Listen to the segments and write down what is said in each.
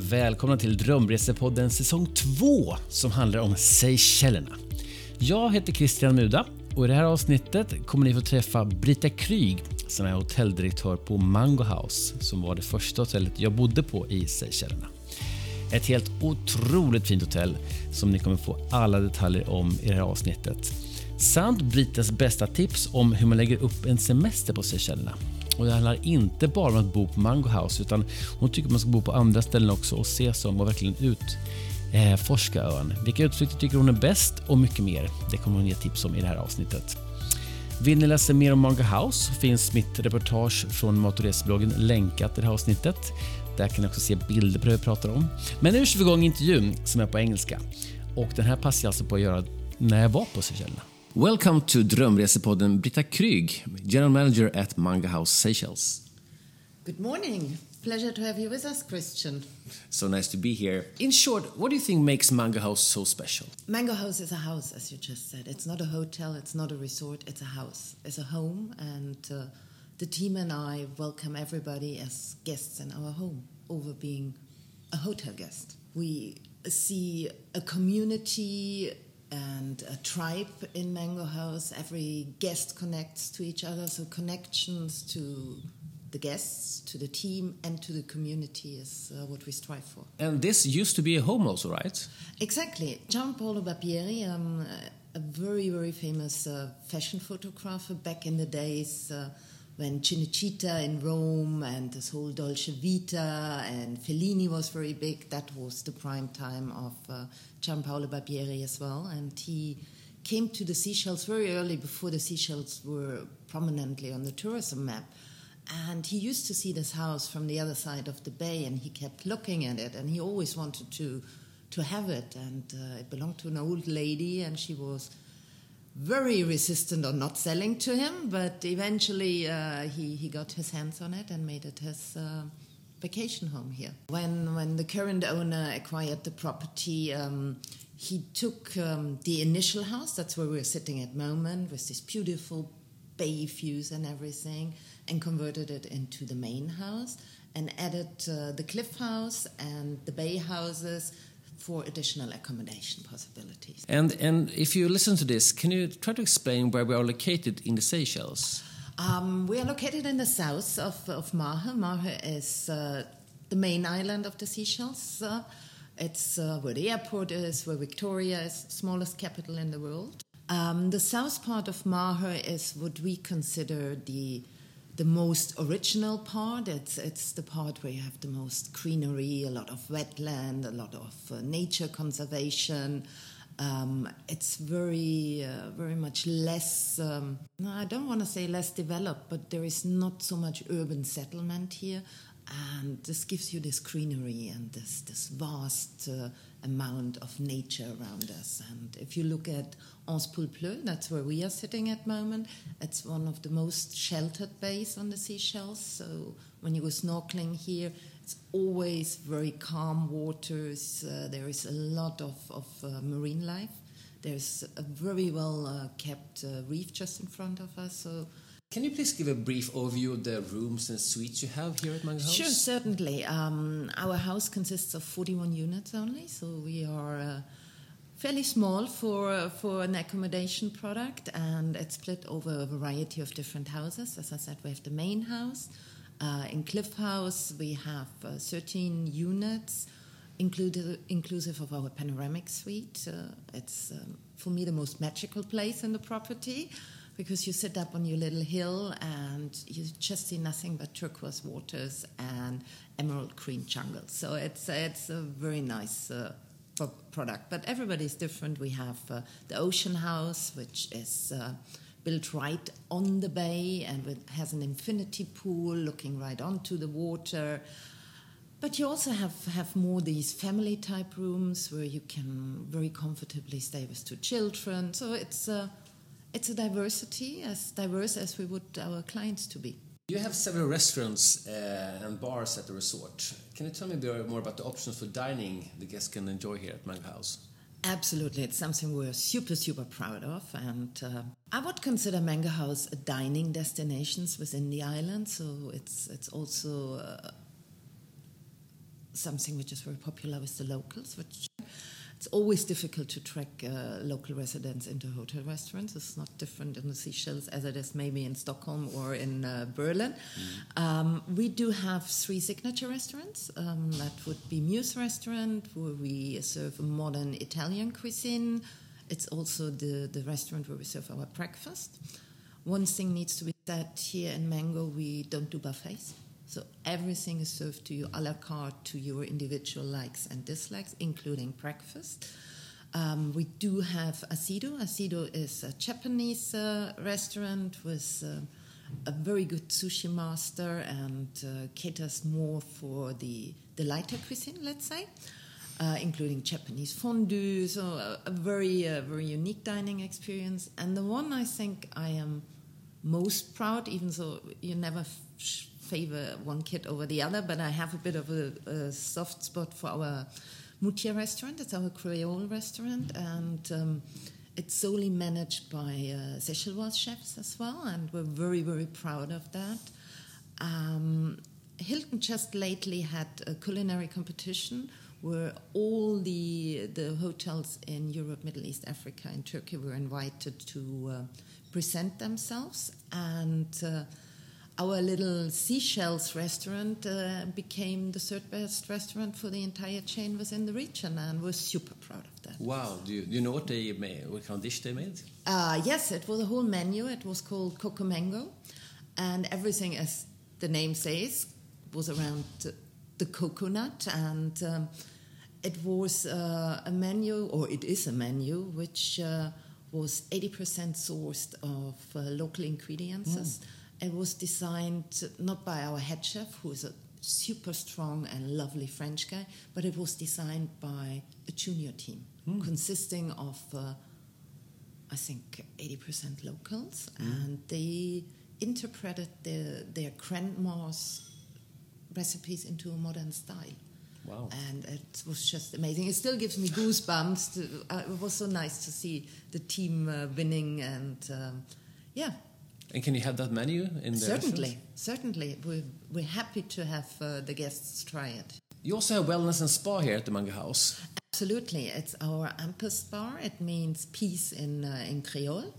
Välkomna till Drömresepodden säsong 2 som handlar om Seychellerna. Jag heter Christian Muda och i det här avsnittet kommer ni få träffa Brita Kryg som är hotelldirektör på Mango House som var det första hotellet jag bodde på i Seychellerna. Ett helt otroligt fint hotell som ni kommer få alla detaljer om i det här avsnittet. Samt Britas bästa tips om hur man lägger upp en semester på Seychellerna. Och det handlar inte bara om att bo på Mango House utan hon tycker man ska bo på andra ställen också och se sig om och verkligen utforska eh, ön. Vilka utflykter tycker hon är bäst och mycket mer. Det kommer hon ge tips om i det här avsnittet. Vill ni läsa mer om Mango House finns mitt reportage från Mat och resebloggen länkat i det här avsnittet. Där kan ni också se bilder på det vi pratar om. Men nu kör vi igång intervjun som är på engelska. Och den här passar jag alltså på att göra när jag var på Seychellerna. Welcome to Drömresepodden Brita Krug, General Manager at Mango House Seychelles. Good morning. Pleasure to have you with us, Christian. So nice to be here. In short, what do you think makes Mango House so special? Mango House is a house, as you just said. It's not a hotel, it's not a resort, it's a house. It's a home, and uh, the team and I welcome everybody as guests in our home over being a hotel guest. We see a community and a tribe in Mango House. Every guest connects to each other, so connections to the guests, to the team, and to the community is uh, what we strive for. And this used to be a home, also, right? Exactly. Gianpaolo Barbieri, um, a very, very famous uh, fashion photographer back in the days. Uh, when Cinecittà in Rome and this whole Dolce Vita and Fellini was very big, that was the prime time of uh, Gianpaolo Barbieri as well. And he came to the Seychelles very early before the Seychelles were prominently on the tourism map. And he used to see this house from the other side of the bay, and he kept looking at it, and he always wanted to to have it. And uh, it belonged to an old lady, and she was very resistant on not selling to him, but eventually uh, he, he got his hands on it and made it his uh, vacation home here. When, when the current owner acquired the property, um, he took um, the initial house, that's where we're sitting at moment, with this beautiful bay views and everything, and converted it into the main house and added uh, the cliff house and the bay houses for additional accommodation possibilities. And and if you listen to this, can you try to explain where we are located in the Seychelles? Um, we are located in the south of, of Mahe. Mahe is uh, the main island of the Seychelles. Uh, it's uh, where the airport is, where Victoria is, smallest capital in the world. Um, the south part of Mahe is what we consider the the most original part. It's it's the part where you have the most greenery, a lot of wetland, a lot of uh, nature conservation. Um, it's very uh, very much less. Um, I don't want to say less developed, but there is not so much urban settlement here, and this gives you this greenery and this this vast. Uh, amount of nature around us. And if you look at Anse aux Poules Bleues, that's where we are sitting at the moment, it's one of the most sheltered bays on the Seychelles. So when you go snorkeling here, it's always very calm waters. Uh, there is a lot of, of uh, marine life. There's a very well uh, kept uh, reef just in front of us. So can you please give a brief overview of the rooms and suites you have here at Mango House? Sure, certainly. Um, our house consists of 41 units only, so we are uh, fairly small for uh, for an accommodation product, and it's split over a variety of different houses. As I said, we have the main house. Uh, in Cliff House, we have uh, 13 units, included, inclusive of our panoramic suite. Uh, it's, um, for me, the most magical place in the property because you sit up on your little hill and you just see nothing but turquoise waters and emerald green jungle. So it's it's a very nice uh, product. But everybody's different. We have uh, the Ocean House, which is uh, built right on the bay and has an infinity pool looking right onto the water. But you also have, have more these family type rooms where you can very comfortably stay with two children. So it's uh, it's a diversity as diverse as we would our clients to be. You have several restaurants uh, and bars at the resort. Can you tell me a bit more about the options for dining the guests can enjoy here at Mango House? Absolutely, it's something we're super, super proud of. And uh, I would consider Mango House a dining destination within the island. So it's it's also uh, something which is very popular with the locals, which it's always difficult to track uh, local residents into hotel restaurants. It's not different in the Seychelles as it is maybe in Stockholm or in uh, Berlin. Mm. Um, we do have three signature restaurants. Um, that would be Muse Restaurant, where we serve modern Italian cuisine. It's also the, the restaurant where we serve our breakfast. One thing needs to be said here in Mango, we don't do buffets. So everything is served to you a la carte to your individual likes and dislikes, including breakfast. Um, we do have Asido. Asido is a Japanese uh, restaurant with uh, a very good sushi master and uh, caters more for the, the lighter cuisine, let's say, uh, including Japanese fondue. So a, a very, uh, very unique dining experience. And the one I think I am most proud, even though you never favor one kid over the other, but I have a bit of a, a soft spot for our Moutier restaurant. It's our Creole restaurant, and um, it's solely managed by uh, Seychellois chefs as well, and we're very, very proud of that. Um, Hilton just lately had a culinary competition where all the the hotels in Europe, Middle East, Africa, and Turkey were invited to uh, present themselves and. Uh, our little Seychelles restaurant uh, became the third best restaurant for the entire chain within the region, and we're super proud of that. Wow! Do you, do you know what they made? What kind of dish they made? Uh, yes, it was a whole menu. It was called Coco Mango, and everything, as the name says, was around the coconut, and um, it was uh, a menu, or it is a menu, which uh, was 80% sourced of uh, local ingredients. Mm it was designed not by our head chef, who is a super strong and lovely French guy, but it was designed by a junior team mm. consisting of, uh, I think, 80% locals, mm. and they interpreted their, their grandma's recipes into a modern style. Wow. And it was just amazing. It still gives me goosebumps. To, uh, it was so nice to see the team uh, winning, and um, yeah, and can you have that menu in the Certainly, certainly. We're, we're happy to have uh, the guests try it. You also have wellness and spa here at the Mango House. Absolutely. It's our Ampus Spa. It means peace in, uh, in Creole.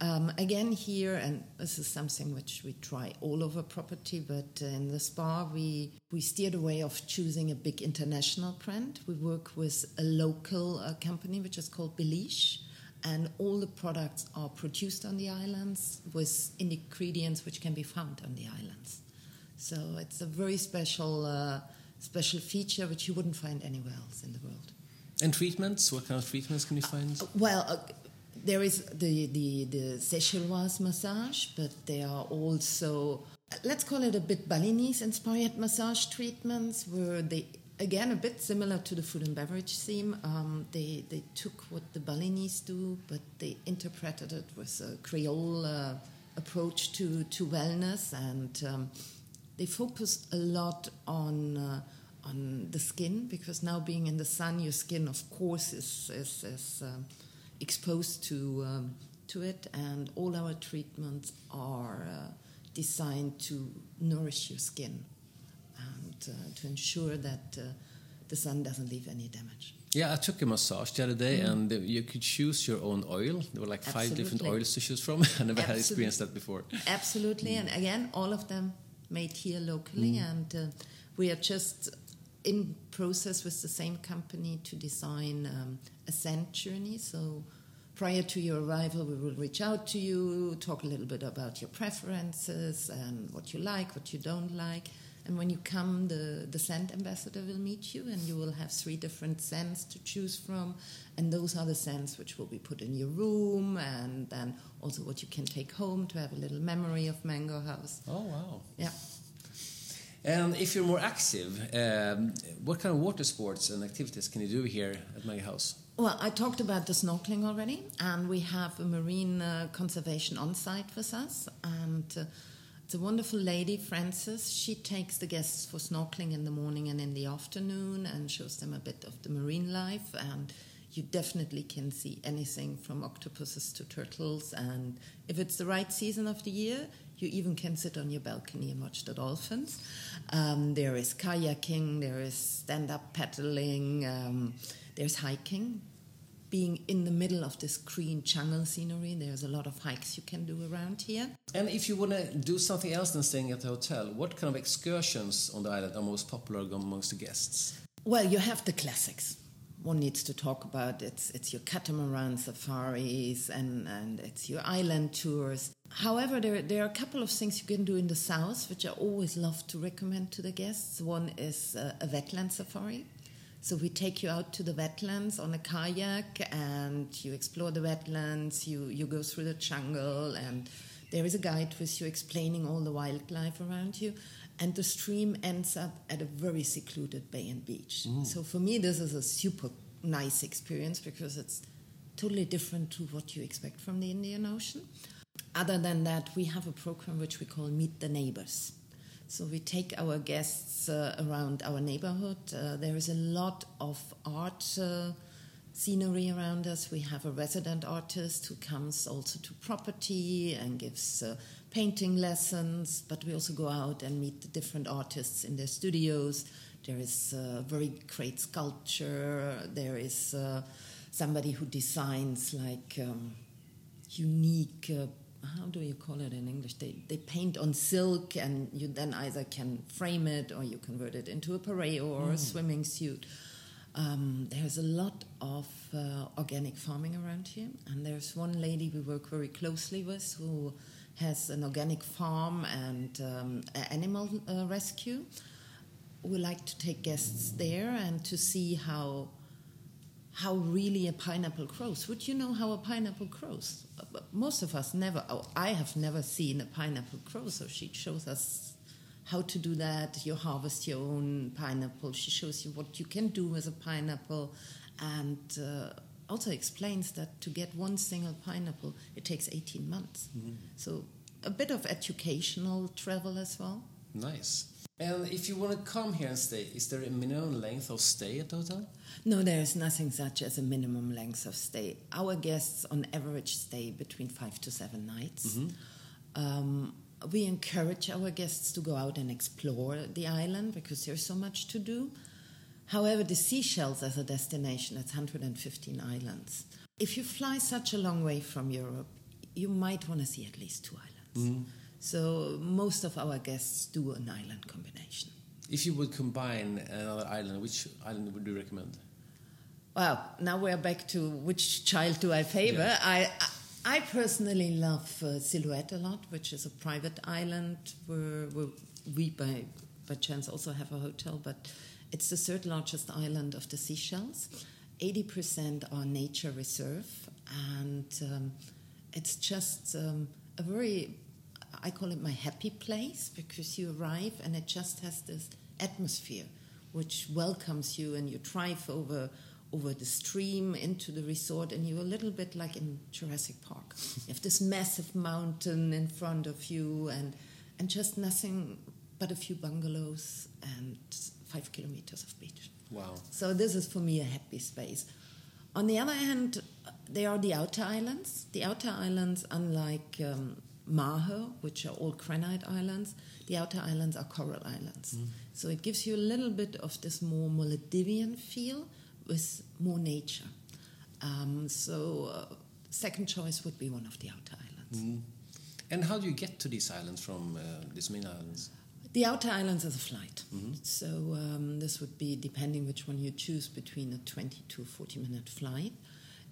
Um, again, here, and this is something which we try all over property, but uh, in the spa, we, we steered away of choosing a big international brand. We work with a local uh, company which is called Beliche and all the products are produced on the islands with ingredients which can be found on the islands. So it's a very special uh, special feature which you wouldn't find anywhere else in the world. And treatments? What kind of treatments can you find? Uh, well, uh, there is the the the Seychelloise massage, but there are also let's call it a bit Balinese inspired massage treatments where they again a bit similar to the food and beverage theme. Um, they they took what the Balinese do, but they interpreted it with a Creole uh, approach to to wellness, and um, they focus a lot on. Uh, on the skin because now being in the sun your skin of course is is, is uh, exposed to um, to it and all our treatments are uh, designed to nourish your skin to ensure that uh, the sun doesn't leave any damage. Yeah, I took a massage the other day, mm. and you could choose your own oil. There were like Absolutely. five different oils to choose from. I never Absolutely. had experienced that before. Absolutely, mm. and again, all of them made here locally, mm. and uh, we are just in process with the same company to design um, a scent journey. So prior to your arrival, we will reach out to you, talk a little bit about your preferences and what you like, what you don't like, and when you come, the, the scent ambassador will meet you, and you will have three different scents to choose from. And those are the scents which will be put in your room, and then also what you can take home to have a little memory of Mango House. Oh, wow. Yeah. And if you're more active, um, what kind of water sports and activities can you do here at Mango House? Well, I talked about the snorkeling already, and we have a marine uh, conservation on site with us. And uh, a wonderful lady, Frances. She takes the guests for snorkeling in the morning and in the afternoon and shows them a bit of the marine life. And you definitely can see anything from octopuses to turtles. And if it's the right season of the year, You even can sit on your balcony and watch the dolphins. Um, there is kayaking, there is stand up paddling, um, there's hiking. Being in the middle of this green jungle scenery, there's a lot of hikes you can do around here. And if you want to do something else than staying at the hotel, what kind of excursions on the island are most popular amongst the guests? Well, you have the classics. One needs to talk about it's it's your catamaran safaris and, and it's your island tours. However, there, there are a couple of things you can do in the south which I always love to recommend to the guests. One is uh, a wetland safari. So we take you out to the wetlands on a kayak and you explore the wetlands, you, you go through the jungle, and there is a guide with you explaining all the wildlife around you. And the stream ends up at a very secluded bay and beach. Mm. So for me, this is a super nice experience because it's totally different to what you expect from the Indian Ocean. Other than that, we have a program which we call Meet the Neighbors. So we take our guests uh, around our neighborhood. Uh, there is a lot of art uh, scenery around us. We have a resident artist who comes also to property and gives uh, painting lessons, but we also go out and meet the different artists in their studios. There is uh, very great sculpture. There is uh, somebody who designs like um, unique how do you call it in English? They, they paint on silk, and you then either can frame it or you convert it into a pareo or mm. a swimming suit. Um, there's a lot of uh, organic farming around here, and there's one lady we work very closely with who has an organic farm and um, animal uh, rescue. We like to take guests there and to see how how really a pineapple grows. Would you know how a pineapple grows? Most of us never, oh, I have never seen a pineapple grow, so she shows us how to do that. You harvest your own pineapple. She shows you what you can do with a pineapple and uh, also explains that to get one single pineapple, it takes 18 months. Mm-hmm. So a bit of educational travel as well. Nice. And if you want to come here and stay, is there a minimum length of stay at the hotel? No, there is nothing such as a minimum length of stay. Our guests, on average, stay between five to seven nights. Mm-hmm. Um, we encourage our guests to go out and explore the island because there's so much to do. However, the Seychelles as a destination, it's 115 islands. If you fly such a long way from Europe, you might want to see at least two islands. Mm-hmm. So most of our guests do an island combination. If you would combine another island, which island would you recommend? Well, now we're back to which child do I favor. Yeah. I, I personally love uh, Silhouette a lot, which is a private island where, where we, by, by chance, also have a hotel, but it's the third largest island of the Seychelles. 80% are nature reserve, and um, it's just um, a very I call it my happy place because you arrive and it just has this atmosphere which welcomes you and you drive over over the stream into the resort and you're a little bit like in Jurassic Park. you have this massive mountain in front of you and and just nothing but a few bungalows and five kilometers of beach. Wow. So this is for me a happy space. On the other hand, there are the outer islands. The outer islands, unlike um, Mahe, which are all granite islands. The outer islands are coral islands. Mm. So it gives you a little bit of this more Maldivian feel with more nature. Um, so, uh, second choice would be one of the outer islands. Mm. And how do you get to these islands from uh, these main islands? The outer islands is a flight. Mm-hmm. So, um, this would be, depending which one you choose, between a 20 to 40 minute flight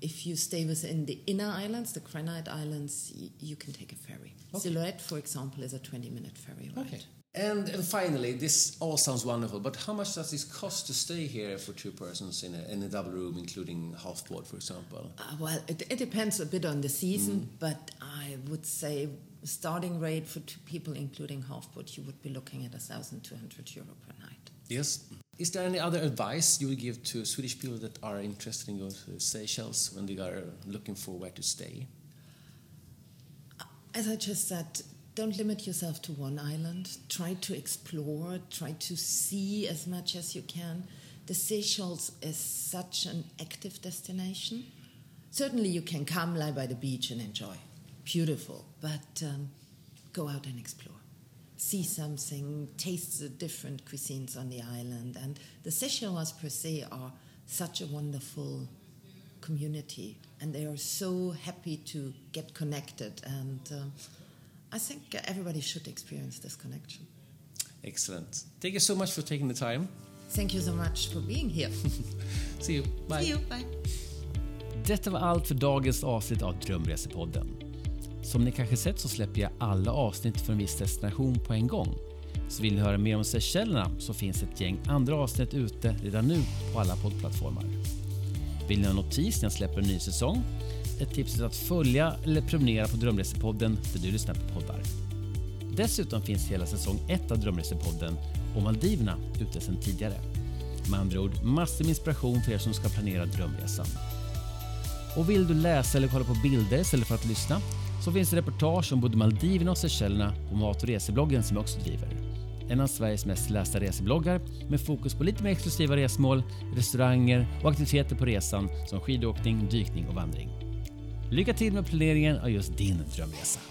if you stay within the inner islands, the Granite Islands, you can take a ferry. Okay. Silhouette, for example, is a 20 minute ferry ride. Okay. And, and, finally, this all sounds wonderful, but how much does this cost to stay here for two persons in a, in a double room, including half board, for example? Uh, well, it, it, depends a bit on the season, mm. but I would say starting rate for two people, including half board, you would be looking at 1,200 euro per night. Yes. Is there any other advice you would give to Swedish people that are interested in going to Seychelles when they are looking for where to stay? As I just said, don't limit yourself to one island. Try to explore, try to see as much as you can. The Seychelles is such an active destination. Certainly, you can come lie by the beach and enjoy. Beautiful. But um, go out and explore. See something, taste the different cuisines on the island. And the Seychellois per se are such a wonderful community and they are so happy to get connected. And um, I think everybody should experience this connection. Excellent. Thank you so much for taking the time. Thank you so much for being here. See you. Bye. See you. Bye. Detta var allt för dagens avsnitt av Drömresepodden. Som ni kanske sett så släpper jag alla avsnitt för en viss destination på en gång. Så vill ni höra mer om Seychellerna så finns ett gäng andra avsnitt ute redan nu på alla poddplattformar. Vill ni ha notis när jag släpper en ny säsong? Ett tips är att följa eller prenumerera på Drömresepodden där du lyssnar på poddar. Dessutom finns hela säsong 1 av Drömresepodden och Maldiverna ute sedan tidigare. Med andra ord, massor med inspiration för er som ska planera drömresan. Och vill du läsa eller kolla på bilder istället för att lyssna så finns det reportage om både Maldiverna och Seychellerna på mat och resebloggen som jag också driver. En av Sveriges mest lästa resebloggar med fokus på lite mer exklusiva resmål, restauranger och aktiviteter på resan som skidåkning, dykning och vandring. Lycka till med planeringen av just din drömresa!